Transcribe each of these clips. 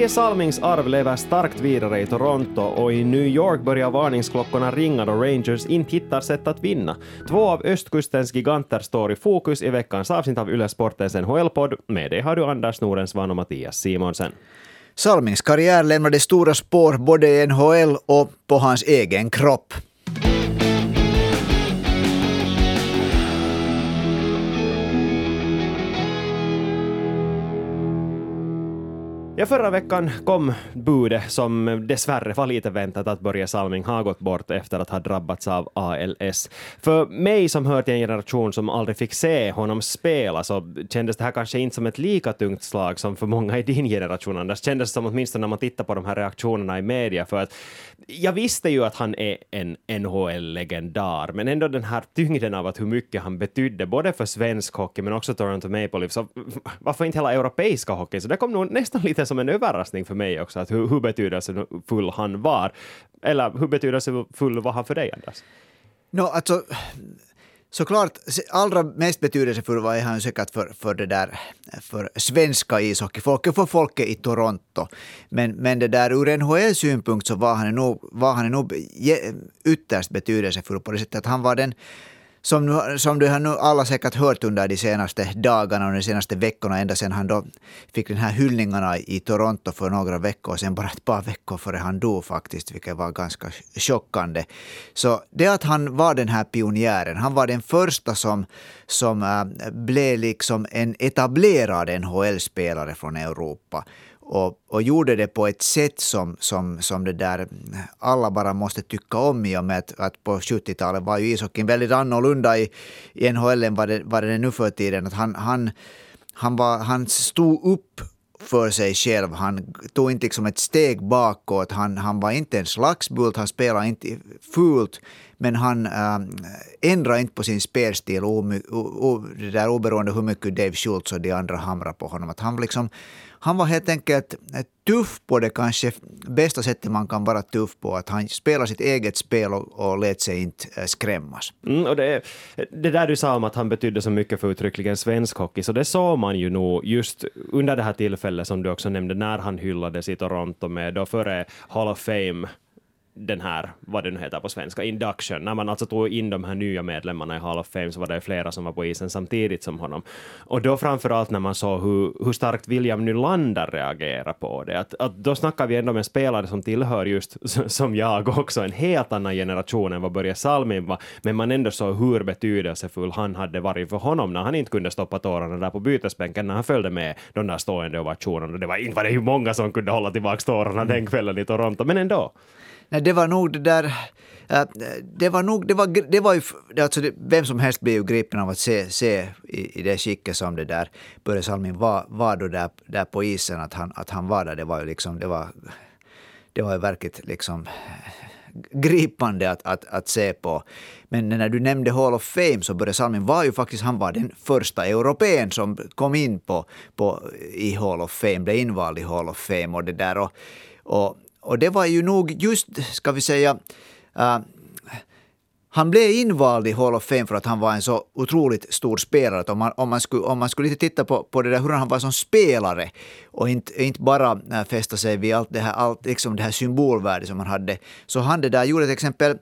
Börje Salmings arv lever starkt vidare i Toronto och i New York börjar varningsklockorna ringa då Rangers inte hittar sätt att vinna. Två av östkustens giganter står i fokus i veckans avsnitt av Yle Sportens NHL-podd. Med det har du Anders Norensvan och Mattias Simonsen. Salmings karriär lämnade stora spår både i NHL och på hans egen kropp. Ja, förra veckan kom budet som dessvärre var lite väntat att Börje Salming har gått bort efter att ha drabbats av ALS. För mig som hör till en generation som aldrig fick se honom spela så kändes det här kanske inte som ett lika tungt slag som för många i din generation, Anders. Kändes det som åtminstone när man tittar på de här reaktionerna i media, för att jag visste ju att han är en NHL-legendar, men ändå den här tyngden av att hur mycket han betydde, både för svensk hockey men också Toronto Maple Leafs, och varför inte hela europeiska hockeyn, så det kom nog nästan lite som en överraskning för mig också, att hur, hur betydelsefull han var. Eller hur betydelsefull var han för dig, Anders? No, alltså, såklart, allra mest betydelsefull var han säkert för, för det där för svenska ishockeyfolket, för folket i Toronto. Men, men det där ur NHL-synpunkt så var han nog, var han nog eh, ytterst betydelsefull på det sättet att han var den som, som du har nu alla säkert hört under de senaste dagarna och de senaste veckorna, ända sedan han då fick den här hyllningarna i Toronto för några veckor sedan, bara ett par veckor före han dog faktiskt, vilket var ganska chockande. Så det att han var den här pionjären, han var den första som, som äh, blev liksom en etablerad NHL-spelare från Europa och, och gjorde det på ett sätt som, som, som det där alla bara måste tycka om i och med att, att på 70-talet var ju ishockeyn väldigt annorlunda i, i NHL än vad det, vad det är nu för tiden. Att han, han, han, var, han stod upp för sig själv. Han tog inte liksom ett steg bakåt. Han, han var inte en slagsbult, han spelade inte fult. Men han äh, ändrade inte på sin spelstil o, o, det där oberoende hur mycket Dave Schultz och de andra hamrade på honom. Att han liksom han var helt enkelt eh, tuff på det kanske bästa sättet man kan vara tuff på. Att han spelade sitt eget spel och, och lät sig inte eh, skrämmas. Mm, och det, det där du sa om att han betydde så mycket för uttryckligen svensk hockey, så det såg man ju nog just under det här tillfället som du också nämnde, när han hyllades i Toronto med då före Hall of Fame den här, vad det nu heter på svenska, induction. När man alltså tog in de här nya medlemmarna i Hall of Fame så var det flera som var på isen samtidigt som honom. Och då framförallt när man såg hur, hur starkt William Nylander reagerade på det. Att, att då snackar vi ändå om en spelare som tillhör just, som jag också, en helt annan generation än vad Börje Salmin var, men man ändå såg hur betydelsefull han hade varit för honom när han inte kunde stoppa tårarna där på bytesbänken när han följde med de där stående ovationerna. Det var inte var det hur många som kunde hålla tillbaka tårarna den kvällen i Toronto, men ändå. Nej, det var nog det där... Äh, det var nog, det var, det var ju, alltså det, vem som helst blev ju gripen av att se, se i, i det skicket som det där Börje Salmin var, var då där, där på isen, att han, att han var där, det var ju liksom, det var, det var ju verkligt liksom gripande att, att, att se på. Men när du nämnde Hall of Fame så Börje Salmin var ju faktiskt han var den första europeen som kom in på, på, i Hall of Fame, blev invald i Hall of Fame och det där. Och, och och det var ju nog just, ska vi säga, uh, han blev invald i Hall of Fame för att han var en så otroligt stor spelare. om, man, om, man skulle, om man skulle lite titta på, på det där, hur han var som spelare och inte, inte bara äh, fästa sig vid allt det här, allt, liksom det här symbolvärdet som han hade. Så han det där gjorde till exempel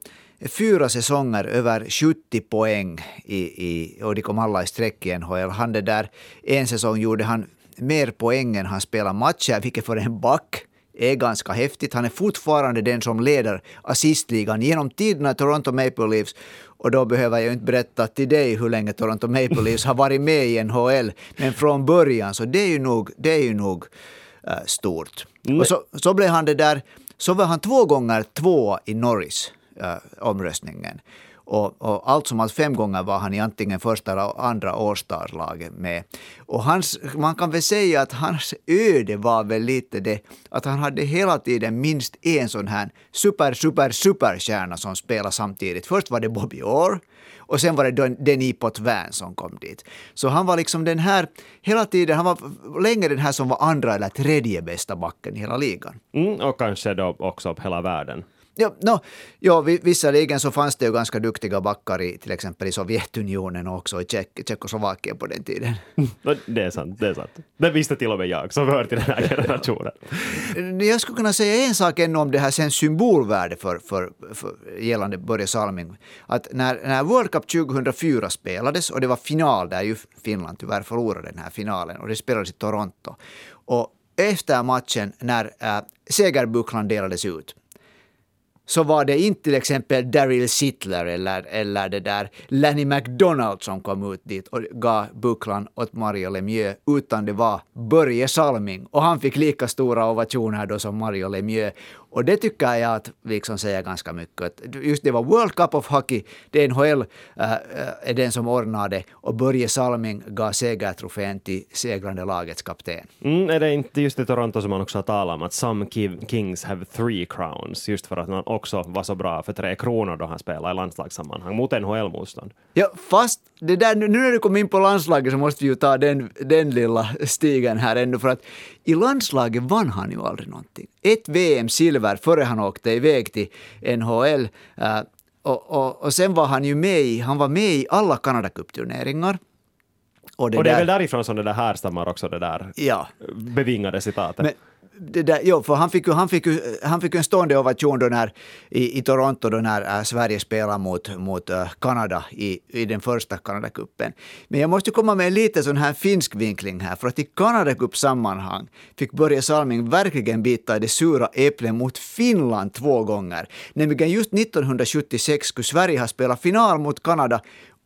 fyra säsonger över 70 poäng i, i, och de kom alla i sträck i NHL. Han det där, en säsong gjorde han mer poäng än han spelade matcher, vilket för en back är ganska häftigt. Han är fortfarande den som leder assistligan genom tiderna i Toronto Maple Leafs. Och då behöver jag inte berätta till dig hur länge Toronto Maple Leafs har varit med i NHL. Men från början, så det är ju nog, det är ju nog uh, stort. Mm. Och så, så blev han det där, så var han två gånger två i Norris uh, omröstningen. Och, och allt som allt fem gånger var han i antingen första eller andra årstarslaget med. Och hans, man kan väl säga att hans öde var väl lite det att han hade hela tiden minst en sån här super, super, superstjärna som spelade samtidigt. Först var det Bobby Orr och sen var det Denis Potvin som kom dit. Så han var liksom den här, hela tiden, han var länge den här som var andra eller tredje bästa backen i hela ligan. Mm, och kanske då också hela världen. Ja, no, ja, visserligen så fanns det ju ganska duktiga backar i till exempel i Sovjetunionen och också i Tjeck, Tjeckoslovakien på den tiden. det är sant, det är sant. Det visste till och med jag som hör till den här generationen. Jag skulle kunna säga en sak ännu om det här sen symbolvärde för, för, för gällande Börje Salming. Att när, när World Cup 2004 spelades och det var final där ju Finland tyvärr förlorade den här finalen och det spelades i Toronto. Och efter matchen när äh, segerbucklan delades ut så var det inte till exempel Daryl Sittler eller, eller det där Lenny McDonald som kom ut dit och gav bucklan åt Mario Lemieux, utan det var Börje Salming. Och han fick lika stora ovationer då som Mario Lemieux. Och det tycker jag att liksom säger ganska mycket. Just det var World Cup of Hockey, det NHL äh, är den som ordnade och Börje Salming gav segertrofén till segrande lagets kapten. Mm, är det inte just i Toronto som man också har talat om att some kings have three crowns, just för att man också var så bra för tre kronor då han spelade i landslagssammanhang mot NHL-motstånd? Ja, fast det där, nu när du kom in på landslaget så måste vi ju ta den, den lilla stigen här ändå för att i landslaget vann han ju aldrig någonting. Ett VM-silver före han åkte iväg till NHL. Uh, och, och, och, sen var han ju med i, han var med i alla Canada Cup-turneringar. Och det, och det är där, väl därifrån som det där härstammar också, det där ja. bevingade citatet. Men, det där, jo, för han fick, ju, han, fick ju, han fick en stående ovation då när, i, i Toronto då när äh, Sverige spelade mot, mot äh, Kanada i, i den första Kanadakuppen. Men jag måste komma med en lite sån här finsk vinkling här, för att i Kanadakuppsammanhang fick Börje Salming verkligen bita i det sura äpplet mot Finland två gånger. Nämligen just 1976 skulle Sverige ha spelat final mot Kanada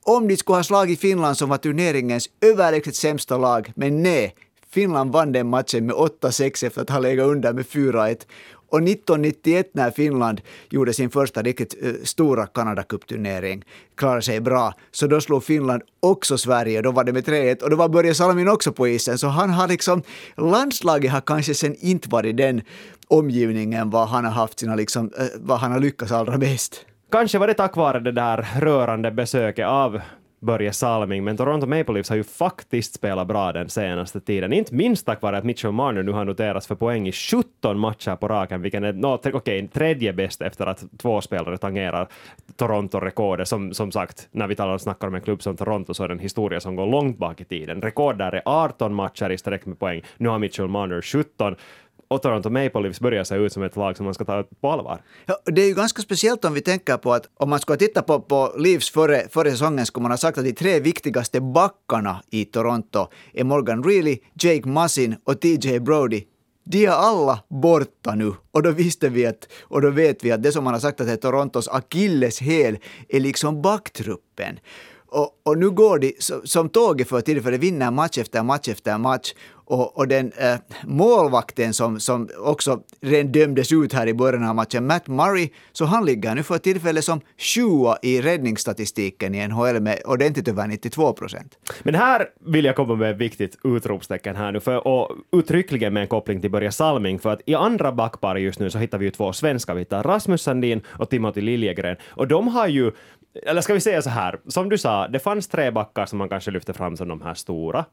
om de skulle ha slagit Finland som var turneringens överlägset sämsta lag, men nej, Finland vann den matchen med 8-6 efter att ha legat under med 4-1. Och 1991 när Finland gjorde sin första riktigt eh, stora Canada Cup-turnering, klarade sig bra, så då slog Finland också Sverige, då var det med 3-1 och då var Börje Salmin också på isen. Så han har liksom, landslaget har kanske sen inte varit den omgivningen var han har haft sina liksom, uh, vad han har lyckats allra bäst. Kanske var det tack vare det där rörande besöket av Börje Salming, men Toronto Maple Leafs har ju faktiskt spelat bra den senaste tiden. Inte minst tack vare att Mitchell Marner nu har noterats för poäng i 17 matcher på raken, vilken är no, okej, okay, tredje bäst efter att två spelare tangerar Toronto-rekordet. Som, som sagt, när vi talar och snackar om en klubb som Toronto så är det en historia som går långt bak i tiden. Rekord där är 18 matcher i sträck med poäng. Nu har Mitchell Marner 17 och Toronto Maple Leafs börjar se ut som ett lag som man ska ta på allvar. Ja, det är ju ganska speciellt om vi tänker på att om man ska titta på, på Leafs före, före säsongen skulle man ha sagt att de tre viktigaste backarna i Toronto är Morgan Reilly, Jake Massin och TJ Brody. De är alla borta nu och då visste vi att, och då vet vi att det som man har sagt att är Torontos akilleshäl är liksom backtruppen. Och, och, nu går de som tåget för tillfället, vinner match efter match efter match. Och, och den äh, målvakten som, som också redan dömdes ut här i början av matchen, Matt Murray, så han ligger nu för tillfället som sjua i räddningsstatistiken i NHL med ordentligt över 92 procent. Men här vill jag komma med ett viktigt utropstecken här nu, för, och uttryckligen med en koppling till Börje Salming, för att i andra backpar just nu så hittar vi ju två svenska, vi hittar Rasmus Sandin och Timothy Liljegren, och de har ju eller ska vi säga så här, som du sa, det fanns tre backar som man kanske lyfte fram som de här stora,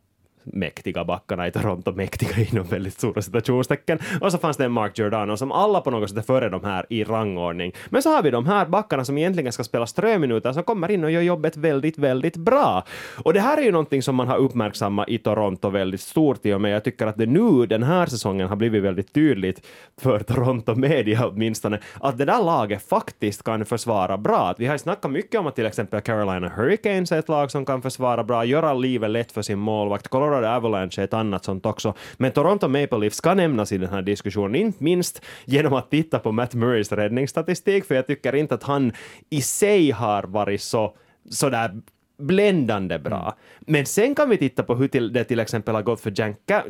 mäktiga backarna i Toronto, mäktiga inom väldigt stora citationstecken. Och så fanns det en Mark Giordano som alla på något sätt är före de här i rangordning. Men så har vi de här backarna som egentligen ska spela ströminuter som kommer in och gör jobbet väldigt, väldigt bra. Och det här är ju någonting som man har uppmärksammat i Toronto väldigt stort i och med jag tycker att det nu den här säsongen har blivit väldigt tydligt för Toronto media åtminstone att det där laget faktiskt kan försvara bra. Vi har snackat mycket om att till exempel Carolina Hurricanes är ett lag som kan försvara bra, göra livet lätt för sin målvakt. Colorado Avalanche är ett annat sånt också. Men Toronto Maple Leafs ska nämnas i den här diskussionen, inte minst genom att titta på Matt Murrays räddningsstatistik, för jag tycker inte att han i sig har varit så sådär bländande bra. Mm. Men sen kan vi titta på hur det till exempel har gått för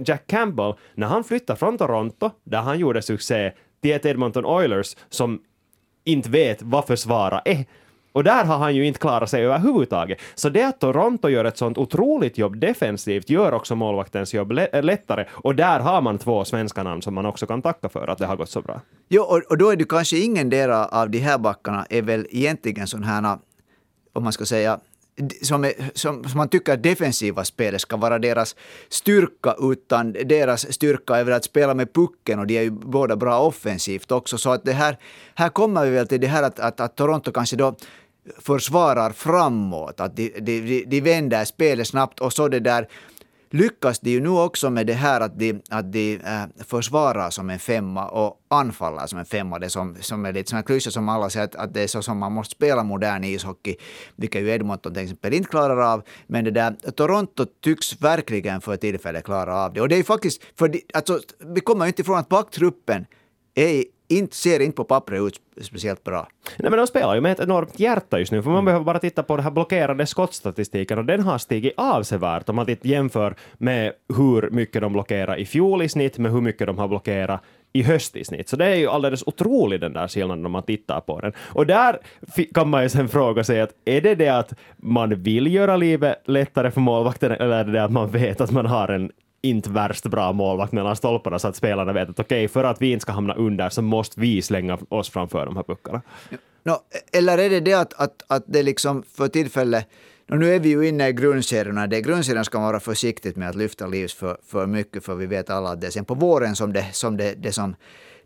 Jack Campbell när han flyttade från Toronto, där han gjorde succé, till ett Edmonton Oilers som inte vet vad försvara är. Och där har han ju inte klarat sig överhuvudtaget. Så det att Toronto gör ett sånt otroligt jobb defensivt gör också målvaktens jobb äh, lättare. Och där har man två svenska namn som man också kan tacka för att det har gått så bra. Jo, och, och då är det kanske ingen del av de här backarna är väl egentligen sån här, om man ska säga, som, är, som, som man tycker att defensiva spelet ska vara deras styrka, utan deras styrka är väl att spela med pucken och de är ju båda bra offensivt också. Så att det här, här kommer vi väl till det här att, att, att Toronto kanske då försvarar framåt, att de, de, de vänder spelet snabbt och så det där lyckas de ju nu också med det här att de, att de äh, försvarar som en femma och anfaller som en femma. Det som, som är lite som en klyscha som alla säger att, att det är så som man måste spela modern ishockey, vilket ju Edmonton till exempel inte klarar av. Men det där, Toronto tycks verkligen för tillfället klara av det. Och det är ju faktiskt, för de, alltså, vi kommer ju inte ifrån att backtruppen är inte, ser inte på pappret ut speciellt bra. Nej, men de spelar ju med ett enormt hjärta just nu, för man mm. behöver bara titta på den här blockerade skottstatistiken och den har stigit avsevärt om man jämför med hur mycket de blockerar i fjol i snitt med hur mycket de har blockerat i höst i snitt. Så det är ju alldeles otrolig den där skillnaden om man tittar på den. Och där kan man ju sen fråga sig att är det det att man vill göra livet lättare för målvakten eller är det det att man vet att man har en inte värst bra målvakt mellan stolparna så att spelarna vet att okej, okay, för att vi inte ska hamna under så måste vi slänga oss framför de här puckarna. No, eller är det det att, att, att det liksom för tillfället och nu är vi ju inne i grundserierna. Det grundserien ska man vara försiktigt med att lyfta livs för, för mycket, för vi vet alla att det är sen på våren som det, som det, det, som,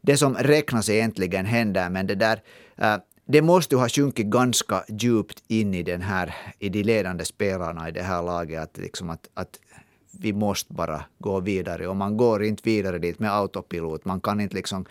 det som räknas egentligen händer. Men det där, uh, det måste ju ha sjunkit ganska djupt in i den här, i de ledande spelarna i det här laget. Att, liksom att, att vi måste bara gå vidare. Och man går inte vidare dit med autopilot. Man kan inte liksom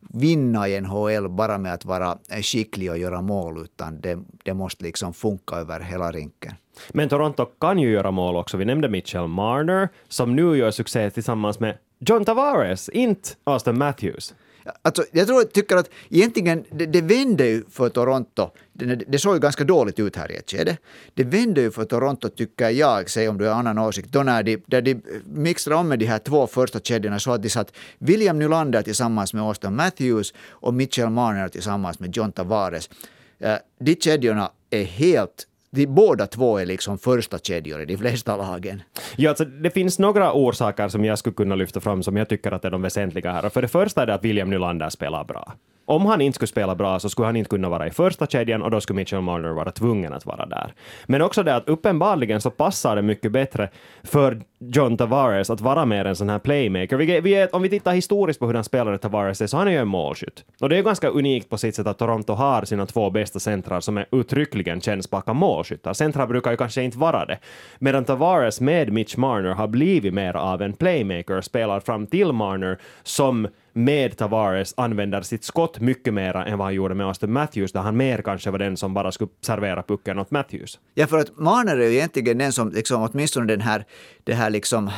vinna i NHL bara med att vara skicklig och göra mål, utan det, det måste liksom funka över hela rinken. Men Toronto kan ju göra mål också. Vi nämnde Mitchell Marner, som nu gör succé tillsammans med John Tavares, inte Austin Matthews. Alltså, jag tror, tycker att egentligen det, det vände ju för Toronto. Det, det såg ju ganska dåligt ut här i ett skede. Det vände ju för Toronto, tycker jag, säg om du har annan åsikt, då när de, där de mixade om med de här två första kedjorna så att de satt William Nylander tillsammans med Austin Matthews och Mitchell Marner tillsammans med John Tavares. Eh, de kedjorna är helt de båda två är liksom första kedjor i de flesta lagen. Ja, alltså, det finns några orsaker som jag skulle kunna lyfta fram som jag tycker att är de väsentliga här. För det första är det att William Nylander spelar bra om han inte skulle spela bra så skulle han inte kunna vara i första kedjan och då skulle Mitchell Marner vara tvungen att vara där. Men också det att uppenbarligen så passar det mycket bättre för John Tavares att vara mer en sån här playmaker. Vi, vi om vi tittar historiskt på hur han spelade Tavares är så han är ju en målskytt. Och det är ganska unikt på sitt sätt att Toronto har sina två bästa centrar som är uttryckligen känns bakom målskyttar. Centrar brukar ju kanske inte vara det. Medan Tavares med Mitch Marner har blivit mer av en playmaker, spelar fram till Marner som med Tavares använder sitt skott mycket mer än vad han gjorde med Austin Matthews, där han mer kanske var den som bara skulle servera pucken åt Matthews. Ja, för att Marner är ju egentligen den som, liksom, åtminstone den här, det här liksom,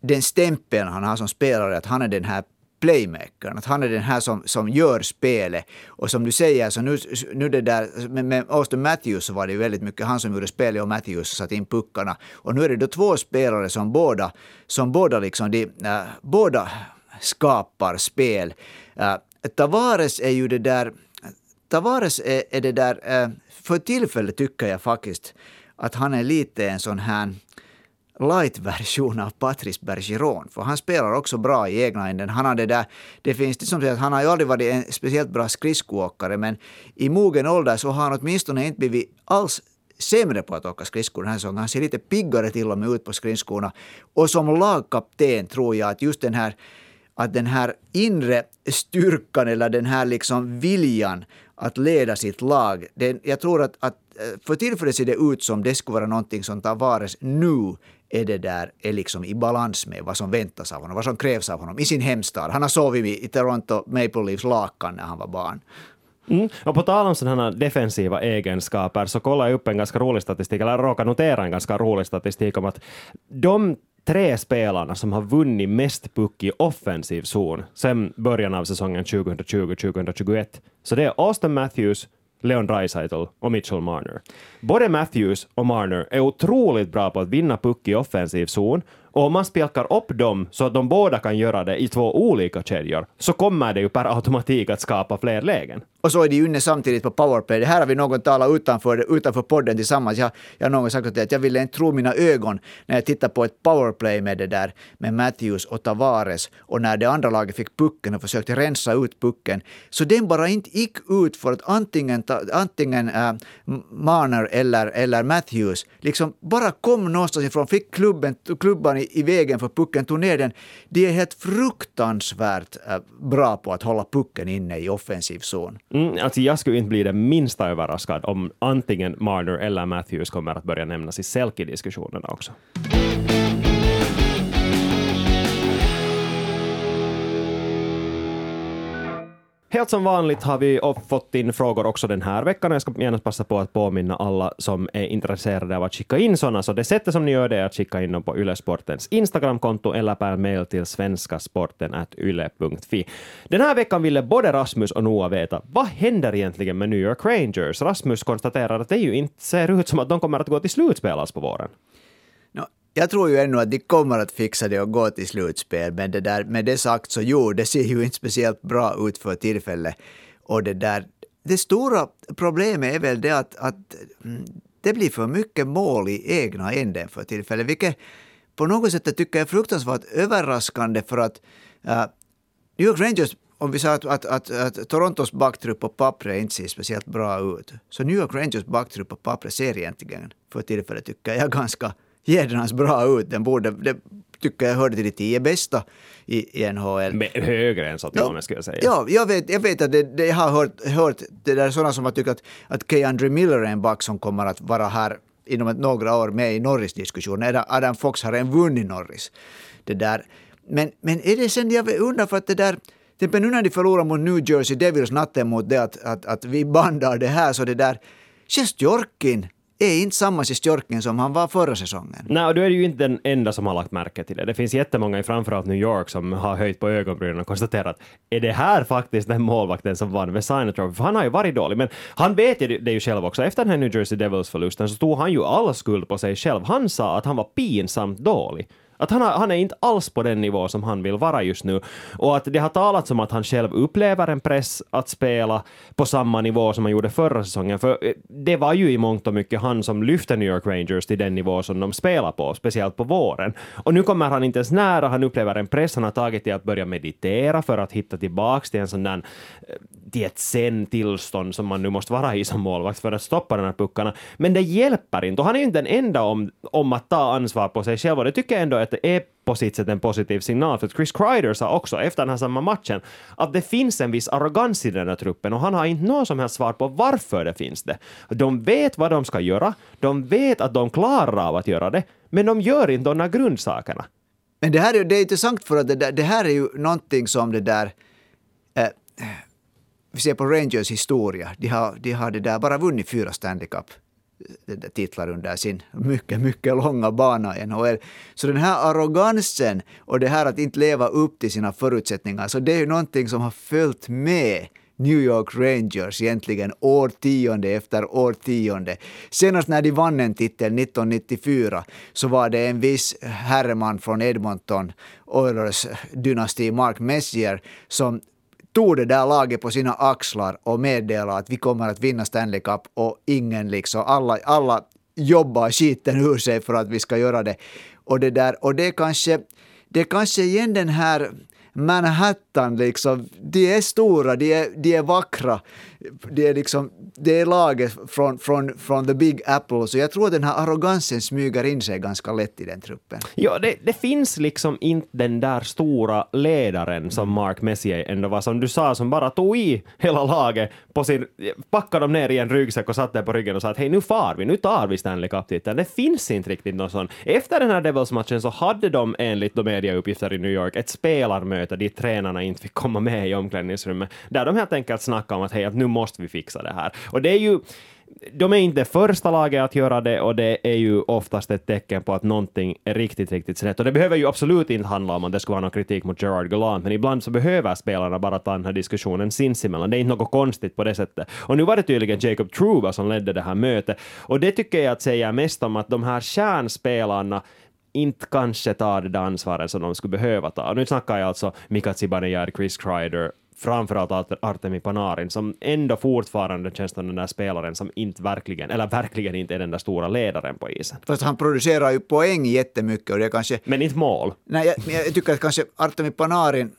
den stämpeln han har som spelare, att han är den här playmakern, att han är den här som, som gör spelet. Och som du säger, så nu, nu det där, med, med Austin Matthews så var det ju väldigt mycket han som gjorde spelet och Matthews satte in puckarna. Och nu är det då två spelare som båda, som båda liksom, de, äh, båda skapar spel. Uh, Tavares är ju det där... Tavares är, är det där... Uh, för tillfället tycker jag faktiskt att han är lite en sån här light-version av Patrice Bergeron. För han spelar också bra i egna änden. Han har det där, det finns det som säger att han har ju aldrig varit en speciellt bra skridskoåkare, men i mogen ålder så har han åtminstone inte blivit alls sämre på att åka skridskor den här säsongen. Han ser lite piggare till och med ut på skridskorna. Och som lagkapten tror jag att just den här att den här inre styrkan eller den här liksom viljan att leda sitt lag, den, jag tror att, att eh, för tillfället ser det ut som det skulle vara någonting som Tavares nu är det där är liksom i balans med vad som väntas av honom, vad som krävs av honom i sin hemstad. Han har sovit i Toronto Maple Leafs lakan när han var barn. Mm. Och på tal om sådana defensiva egenskaper så kollade jag upp en ganska rolig statistik, eller råkade notera en ganska rolig statistik om att de tre spelarna som har vunnit mest puck i offensiv zon sen början av säsongen 2020-2021. Så det är Austin Matthews, Leon Draisaitl och Mitchell Marner. Både Matthews och Marner är otroligt bra på att vinna puck i offensiv zon Och om man spjälkar upp dem så att de båda kan göra det i två olika kedjor, så kommer det ju per automatik att skapa fler lägen. Och så är de ju inne samtidigt på powerplay. Det här har vi någon talat utanför, utanför podden tillsammans. Jag, jag har någon sagt att jag ville inte tro mina ögon när jag tittade på ett powerplay med det där med Matthews och Tavares och när det andra laget fick pucken och försökte rensa ut pucken. Så den bara inte gick ut för att antingen, antingen äh, Marner eller, eller Matthews liksom bara kom någonstans ifrån, fick klubben, klubban i, i vägen för pucken, tog ner den. De är helt fruktansvärt äh, bra på att hålla pucken inne i offensiv zon. Mm, alltså jag skulle inte bli det minsta överraskad om antingen Marner eller Matthews kommer att börja nämnas i Selke-diskussionerna också. Helt som vanligt har vi fått in frågor också den här veckan och jag ska gärna passa på att påminna alla som är intresserade av att skicka in sådana. Så det sättet som ni gör det är att skicka in dem på Ylesportens Instagramkonto eller per mail till svenskasporten.yle.fi. Den här veckan ville både Rasmus och Noah veta vad händer egentligen med New York Rangers? Rasmus konstaterar att det ju inte ser ut som att de kommer att gå till slutspel alls på våren. Jag tror ju ännu att de kommer att fixa det och gå till slutspel, men det där, med det sagt så jo, det ser ju inte speciellt bra ut för tillfället. Och det där, det stora problemet är väl det att, att mm, det blir för mycket mål i egna änden för tillfället, vilket på något sätt tycker jag är fruktansvärt överraskande för att uh, New York Rangers om vi sa att, att, att, att, Torontos backtrupp på pappret inte ser speciellt bra ut, så New York Rangers backtrupp på pappret ser egentligen för tillfället tycker jag ganska jädrans bra ut. Den borde, det tycker jag hörde till de tio bästa i, i NHL. Men högre än så till skulle jag säga. Ja, jag vet, jag vet att det, det jag har hört, hört det där sådana som har tyckt att, att Keandre Miller är en back som kommer att vara här inom ett några år med i Norris-diskussionen. Adam Fox har en vunnit Norris. Det där. Men, men är det sen, jag undrar för att det där Till nu när de förlorar mot New Jersey Devils natten mot det att, att, att vi bandar det här så det där. Sjestjorkin är inte samma Sjestjorkin som han var förra säsongen. Nej, och du är ju inte den enda som har lagt märke till det. Det finns jättemånga i framförallt New York som har höjt på ögonbrynen och konstaterat är det här faktiskt den målvakten som vann Vesina Trophy? För han har ju varit dålig, men han vet ju det ju själv också. Efter den här New Jersey Devils-förlusten så tog han ju all skuld på sig själv. Han sa att han var pinsamt dålig. Att han, har, han är inte alls på den nivå som han vill vara just nu. Och att det har talats om att han själv upplever en press att spela på samma nivå som han gjorde förra säsongen. För eh, det var ju i mångt och mycket han som lyfte New York Rangers till den nivå som de spelar på, speciellt på våren. Och nu kommer han inte ens nära, han upplever en press, han har tagit till att börja meditera för att hitta tillbaks till en sån där eh, till ett sen-tillstånd som man nu måste vara i som målvakt för att stoppa de här puckarna. Men det hjälper inte och han är ju inte den enda om, om att ta ansvar på sig själv och det tycker jag ändå att det är på sitt sätt en positiv signal för att Chris Kreider sa också efter den här samma matchen att det finns en viss arrogans i den här truppen och han har inte något som helst svar på varför det finns det. De vet vad de ska göra, de vet att de klarar av att göra det, men de gör inte de här grundsakerna. Men det här är, det är intressant för att det, där, det här är ju någonting som det där eh, vi ser på Rangers historia, de har, de har det där bara vunnit fyra Stanley Cup titlar under sin mycket, mycket långa bana i NHL. Så den här arrogansen och det här att inte leva upp till sina förutsättningar, så det är ju någonting som har följt med New York Rangers egentligen årtionde efter årtionde. Senast när de vann en titel 1994 så var det en viss herreman från Edmonton, Oilers dynasti Mark Messier, som tog det där laget på sina axlar och meddelade att vi kommer att vinna Stanley Cup och ingen liksom, alla, alla jobbar skiten ur sig för att vi ska göra det. Och det där, och det är kanske, det är kanske igen den här Manhattan liksom, de är stora, de är, de är vackra, det är liksom, det är laget från, från, från the big apple, så jag tror att den här arrogansen smyger in sig ganska lätt i den truppen. Ja, det, det finns liksom inte den där stora ledaren som Mark Messier ändå var, som du sa, som bara tog i hela laget på sin, packade dem ner i en ryggsäck och satte på ryggen och sa att hej, nu far vi, nu tar vi Stanley Cup-titeln. Det finns inte riktigt någon sån. Efter den här Devils-matchen så hade de enligt de mediauppgifter i New York ett spelarmöte dit tränarna inte fick komma med i omklädningsrummet, där de helt enkelt snackade om att hej, att nu måste vi fixa det här. Och det är ju de är inte första laget att göra det och det är ju oftast ett tecken på att någonting är riktigt, riktigt snett. Och det behöver ju absolut inte handla om att det skulle vara någon kritik mot Gerard Gallant, men ibland så behöver spelarna bara ta den här diskussionen sinsemellan. Det är inte något konstigt på det sättet. Och nu var det tydligen Jacob Truba som ledde det här mötet. Och det tycker jag att säga mest om att de här kärnspelarna inte kanske tar det där ansvaret som de skulle behöva ta. Och nu snackar jag alltså Mika Zibanejad, Chris Kreider, framförallt Artemi Panarin, som ändå fortfarande känns som den där spelaren som inte verkligen, eller verkligen inte är den där stora ledaren på isen. Fast han producerar ju poäng jättemycket och det kanske... Men inte mål. Nej, jag, jag tycker att kanske Artemi Panarin,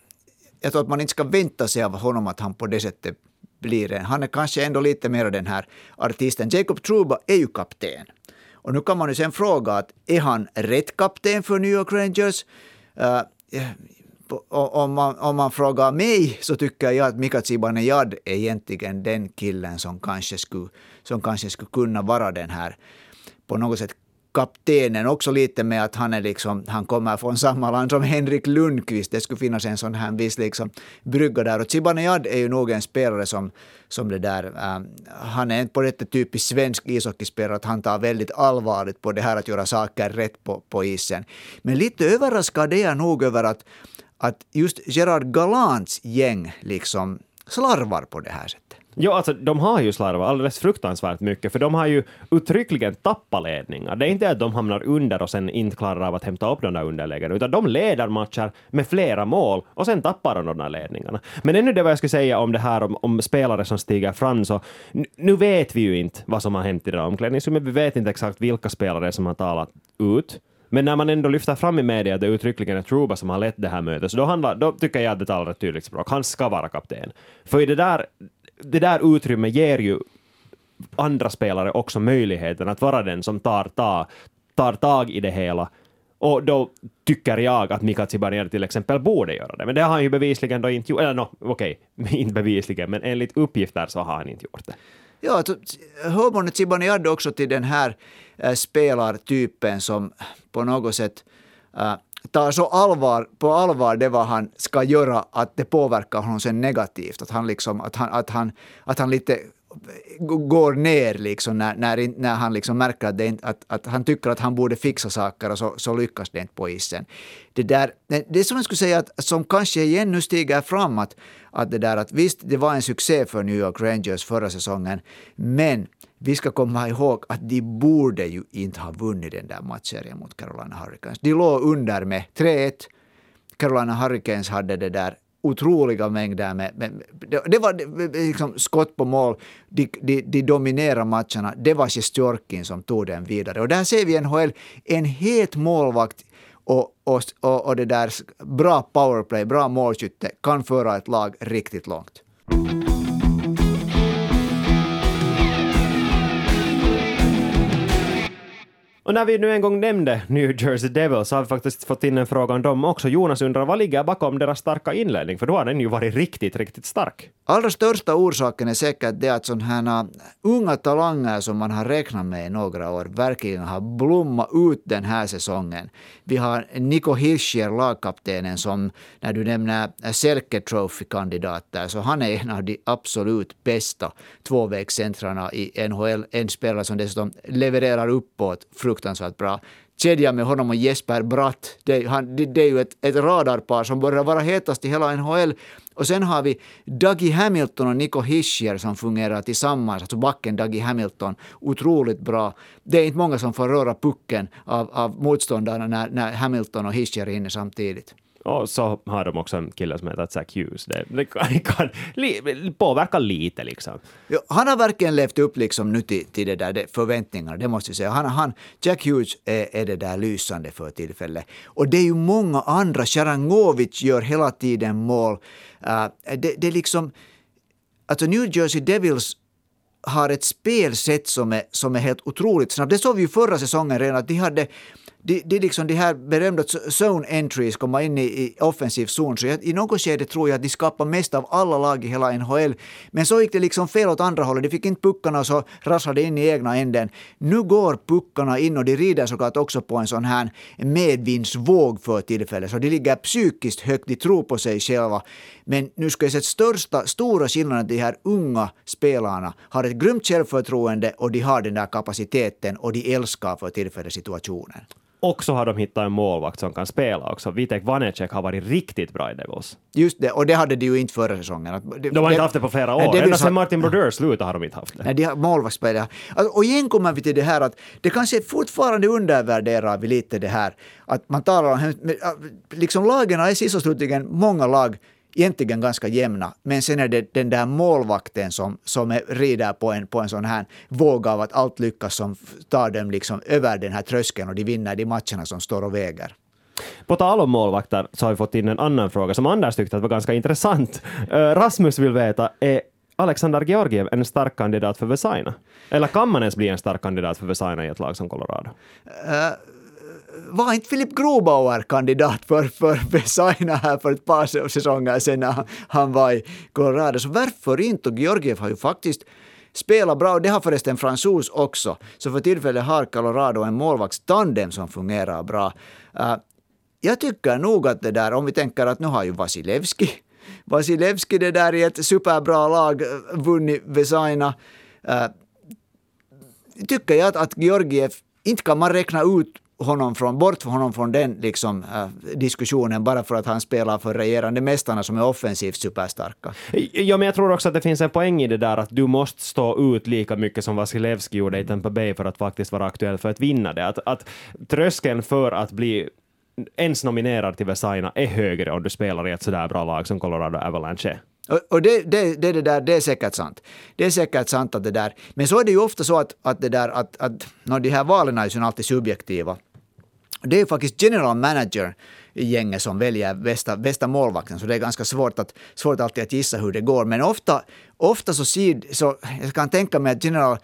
jag tror att man inte ska vänta sig av honom att han på det sättet blir en. Han är kanske ändå lite mer den här artisten. Jacob Truba är ju kapten. Och nu kan man ju sen fråga att är han rätt kapten för New York Rangers? Uh, om man, om man frågar mig så tycker jag att Mika Zibanejad är egentligen den killen som kanske skulle, som kanske skulle kunna vara den här på något sätt kaptenen också lite med att han, är liksom, han kommer från samma land som Henrik Lundqvist. Det skulle finnas en sån här viss liksom brygga där. Och Zibanejad är ju nog en spelare som, som det där, äh, han är på det typiskt svensk ishockeyspelare att han tar väldigt allvarligt på det här att göra saker rätt på, på isen. Men lite överraskad är jag nog över att, att just Gerard Galants gäng liksom slarvar på det här sättet. Jo, alltså de har ju slarvat alldeles fruktansvärt mycket, för de har ju uttryckligen tappat ledningar. Det är inte att de hamnar under och sen inte klarar av att hämta upp de där underlägena, utan de leder matcher med flera mål och sen tappar de de där ledningarna. Men ännu det vad jag skulle säga om det här om, om spelare som stiger fram, så nu vet vi ju inte vad som har hänt i det där omklädningsrummet. Vi vet inte exakt vilka spelare som har talat ut. Men när man ändå lyfter fram i media att det är uttryckligen är Truba som har lett det här mötet, så då, handlar, då tycker jag att det talar ett tydligt språk. Han ska vara kapten. För i det där, det där utrymmet ger ju andra spelare också möjligheten att vara den som tar, ta, tar tag i det hela. Och då tycker jag att Mika Zibanejad till exempel borde göra det. Men det har han ju bevisligen då inte gjort. Eller no, okej, okay, inte bevisligen, men enligt uppgifter så har han inte gjort det. Ja, alltså, hör man Zibanejad också till den här Eh, spelartypen som på något sätt eh, tar så allvar, på allvar det vad han ska göra att det påverkar honom sen negativt. Att han, liksom, att han, att han, att han lite går ner liksom när, när, när han liksom märker att, det att, att han tycker att han borde fixa saker och så, så lyckas det inte på isen. Det, där, det som jag skulle säga att som kanske igen nu stiger fram att, att det där att visst, det var en succé för New York Rangers förra säsongen, men vi ska komma ihåg att de borde ju inte ha vunnit den där matchserien mot Carolina Hurricanes. De låg under med 3-1. Carolina Hurricanes hade det där otroliga mängder med, med det, det, var liksom skott på mål, de, de, de dominerar matcherna. Det var Sjestjorkin som tog den vidare. Och där ser vi NHL, en het målvakt och, och, och, och det där bra powerplay, bra målskytte kan föra ett lag riktigt långt. Och när vi nu en gång nämnde New Jersey Devils så har vi faktiskt fått in en fråga om dem också. Jonas undrar vad ligger bakom deras starka inledning? För då har den ju varit riktigt, riktigt stark. Allra största orsaken är säkert det att sådana här äh, unga talanger som man har räknat med i några år verkligen har blommat ut den här säsongen. Vi har Niko Hirscher, lagkaptenen, som när du nämner äh, Selke Trophy-kandidater, så han är en av de absolut bästa tvåvägscentrarna i NHL. En spelare som dessutom levererar uppåt fruktansvärt bra. Kedjan med honom och Jesper Bratt, det, han, det, det är ju ett, ett radarpar som börjar vara hetast i hela NHL. Och sen har vi Dougie Hamilton och Nico Hischier som fungerar tillsammans, alltså backen Dougie Hamilton, otroligt bra. Det är inte många som får röra pucken av, av motståndarna när, när Hamilton och Hischier är inne samtidigt. Och så har de också en kille som heter Zach Hughes. Det, det kan, kan li, påverka lite liksom. Jo, han har verkligen levt upp liksom nu till, till det där det, förväntningarna, det måste jag säga. Han, han, Jack Hughes är, är det där lysande för tillfället. Och det är ju många andra. Sharangovic gör hela tiden mål. Uh, det, det är liksom... Alltså New Jersey Devils har ett spelsätt som är, som är helt otroligt snabbt. Det såg vi ju förra säsongen redan, att de hade de, är liksom det här berömda zone entries komma in i, i offensiv zon. Så jag, i något skede tror jag att de skapar mest av alla lag i hela NHL. Men så gick det liksom fel åt andra hållet. De fick inte puckarna och så rasslade in i egna änden. Nu går puckarna in och de rider såklart också på en sån här medvindsvåg för tillfället. Så de ligger psykiskt högt, de tror på sig själva. Men nu ska jag säga att största, stora skillnaden de här unga spelarna har ett grymt självförtroende och de har den där kapaciteten och de älskar för tillfället situationen och så har de hittat en målvakt som kan spela också. Vitek Vanecek har varit riktigt bra i Devils. Just det, och det hade de ju inte förra säsongen. De har inte haft det på flera år. Ända sedan Martin Brodeur slutade har de inte haft det. Nej, de har målvaktsspelare. Alltså, och igen kommer vi till det här att det kanske fortfarande undervärderar vi lite det här att man talar om, liksom lagen är sist och slutligen många lag egentligen ganska jämna, men sen är det den där målvakten som, som är, rider på en, på en sån här våg av att allt lyckas som tar dem liksom över den här tröskeln och de vinner de matcherna som står och väger. På tal om målvakter så har vi fått in en annan fråga som Anders tyckte var ganska intressant. Uh, Rasmus vill veta, är Alexander Georgiev en stark kandidat för Vesaina? Eller kan man ens bli en stark kandidat för Vesaina i ett lag som Colorado? Uh, var inte Filip Grobauer kandidat för, för Vesaina här för ett par säsonger sedan när han var i Colorado? Så varför inte? Och Georgiev har ju faktiskt spelat bra och det har förresten fransos också. Så för tillfället har Colorado en målvaktstandem som fungerar bra. Uh, jag tycker nog att det där, om vi tänker att nu har ju Vasilevski Vasilevski det där i ett superbra lag eh, vunnit Vesaina. Uh, eh, tycker jag att, att Georgiev, inte kan man räkna ut honom från, bort honom från den liksom, äh, diskussionen bara för att han spelar för regerande mästarna som är offensivt superstarka. Ja, men jag tror också att det finns en poäng i det där att du måste stå ut lika mycket som Vasilevski gjorde i Tampa Bay för att faktiskt vara aktuell för att vinna det. Att, att tröskeln för att bli ens nominerad till Vesaina är högre om du spelar i ett sådär bra lag som Colorado Avalanche är. Och det, det, det, det, där, det är säkert sant. Det är säkert sant att det där, men så är det ju ofta så att, att det där att, att no, de här valen är ju alltid subjektiva. Det är faktiskt general manager i gänget som väljer bästa, bästa målvakten, så det är ganska svårt, att, svårt alltid att gissa hur det går. Men ofta, ofta så, sid, så jag kan tänka mig att general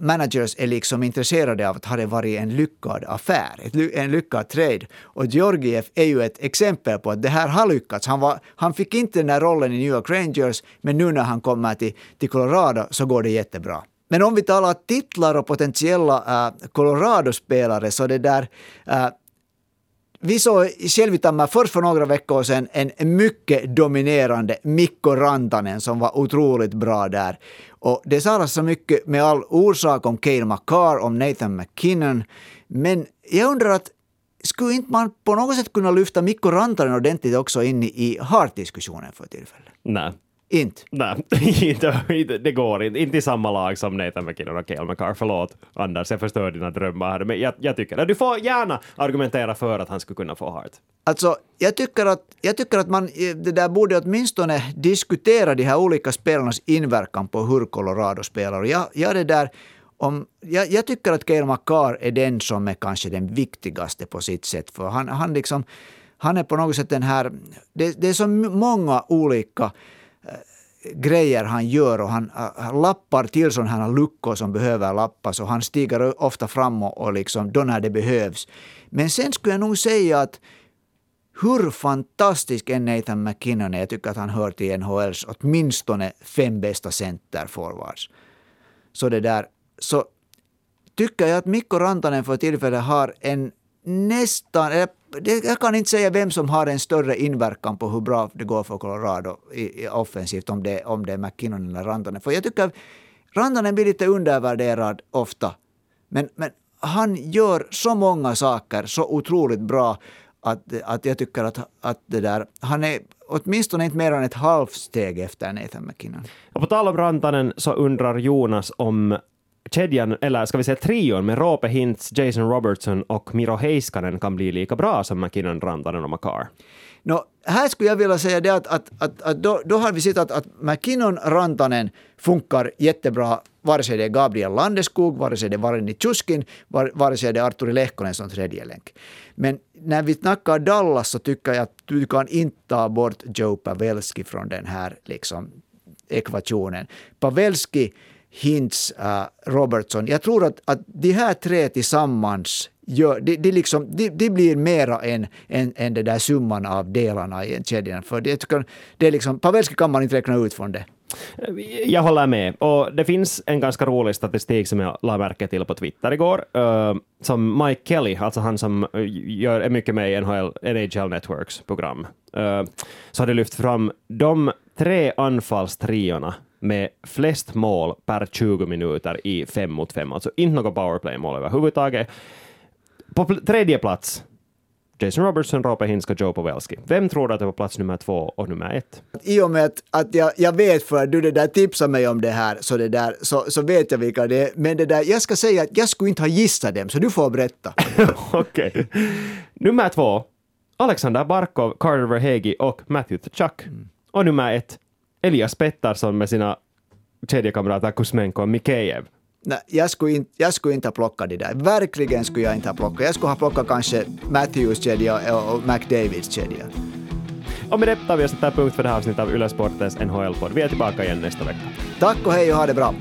managers är liksom intresserade av att ha det varit en lyckad affär, en lyckad trade. Och Georgiev är ju ett exempel på att det här har lyckats. Han, var, han fick inte den där rollen i New York Rangers, men nu när han kommer till, till Colorado så går det jättebra. Men om vi talar titlar och potentiella äh, Colorado-spelare så det där äh, vi såg i först för några veckor sedan en mycket dominerande Mikko Rantanen som var otroligt bra där. Och det sades så mycket med all orsak om Cale McCarr, om Nathan McKinnon. Men jag undrar att skulle inte man på något sätt kunna lyfta Mikko Rantanen ordentligt också in i Hart-diskussionen för tillfället? Nej. Inte? Nej, inte, det går inte. Inte i samma lag som Nathan McKinnon och Cale McCarr. Förlåt, Anders, jag förstör dina drömmar här. Men jag, jag tycker. Du får gärna argumentera för att han skulle kunna få Hart. Alltså, jag tycker att, jag tycker att man det där borde åtminstone diskutera de här olika spelarnas inverkan på hur Colorado spelar. Och jag, jag, det där, om, jag, jag tycker att Cale McCarr är den som är kanske den viktigaste på sitt sätt. För han, han, liksom, han är på något sätt den här... Det, det är så många olika grejer han gör och äh, han, lappar till sådana här luckor som behöver lappas och han stiger ofta fram och, liksom, då när det behövs. Men sen skulle jag nog säga att hur fantastisk än Nathan McKinnon är. Jag tycker att han hör till NHLs åtminstone fem bästa centerforwards. Så det där, så tycker jag att Mikko Rantanen för tillfället har en nästan, jag kan inte säga vem som har en större inverkan på hur bra det går för Colorado i, i offensivt, om det, om det är McKinnon eller Rantanen. För jag tycker Rantanen blir lite undervärderad ofta. Men, men han gör så många saker så otroligt bra att, att jag tycker att, att det där, han är åtminstone inte mer än ett halvt steg efter Nathan McKinnon. Och på tal om Rantanen så undrar Jonas om kedjan, eller ska vi säga trion med Roope Hintz, Jason Robertson och Miro Heiskanen kan bli lika bra som McKinnon, Rantanen och Makar? No, här skulle jag vilja säga det att, att, att, att då, då, har vi sett att, att McKinnon, Rantanen funkar jättebra vare sig det är Gabriel Landeskog, vare sig det är Varini Tjuskin, vare sig det är Arturi Lehkonen som tredje länk. Men när vi snackar Dallas så tycker jag att du kan inte ta bort Joe Pavelski från den här liksom, ekvationen. Pavelski Hintz, uh, äh, Robertson. Jag tror att, att de här tre tillsammans gör, de, de, liksom, de, de blir mera än, än, än det där summan av delarna i kedjan. För det, det är liksom, Pavelski kan man inte räkna ut från det. Jag håller med. Och det finns en ganska rolig statistik som jag la märke till på Twitter igår, äh, som Mike Kelly, alltså han som äh, gör, är mycket med i NHL, NHL Networks program, så hade lyft fram de tre anfallstriorna med flest mål per 20 minuter i fem mot fem, alltså inte något powerplay-mål överhuvudtaget. På pl- tredje plats, Jason Robertson, Roope Hinska, Joe Pavelski. Vem tror du att det var plats nummer två och nummer ett? I och med att, att jag, jag vet för att du det där tipsar mig om det här, så, det där, så, så vet jag vilka det är. Men det där, jag ska säga att jag skulle inte ha gissat dem, så du får berätta. Okej. Nummer två, Alexander Barkov, Carter Verhegi och Matthew Tkachuk. Och nummer ett, Elias Pettersson med sina kedjekamrater Kuzmenko och Mikhejev. Nej, jag, skulle inte, jag skulle inte ha plockat det där. Verkligen skulle jag inte ha plockat. Jag skulle ha plockat kanske Matthews kedja och, McDavids kedja. Och med det tar vi sätter punkt för det här avsnittet av Yle Sportens NHL-podd. Vi är tillbaka igen nästa vecka. Tack och hej och ha det bra.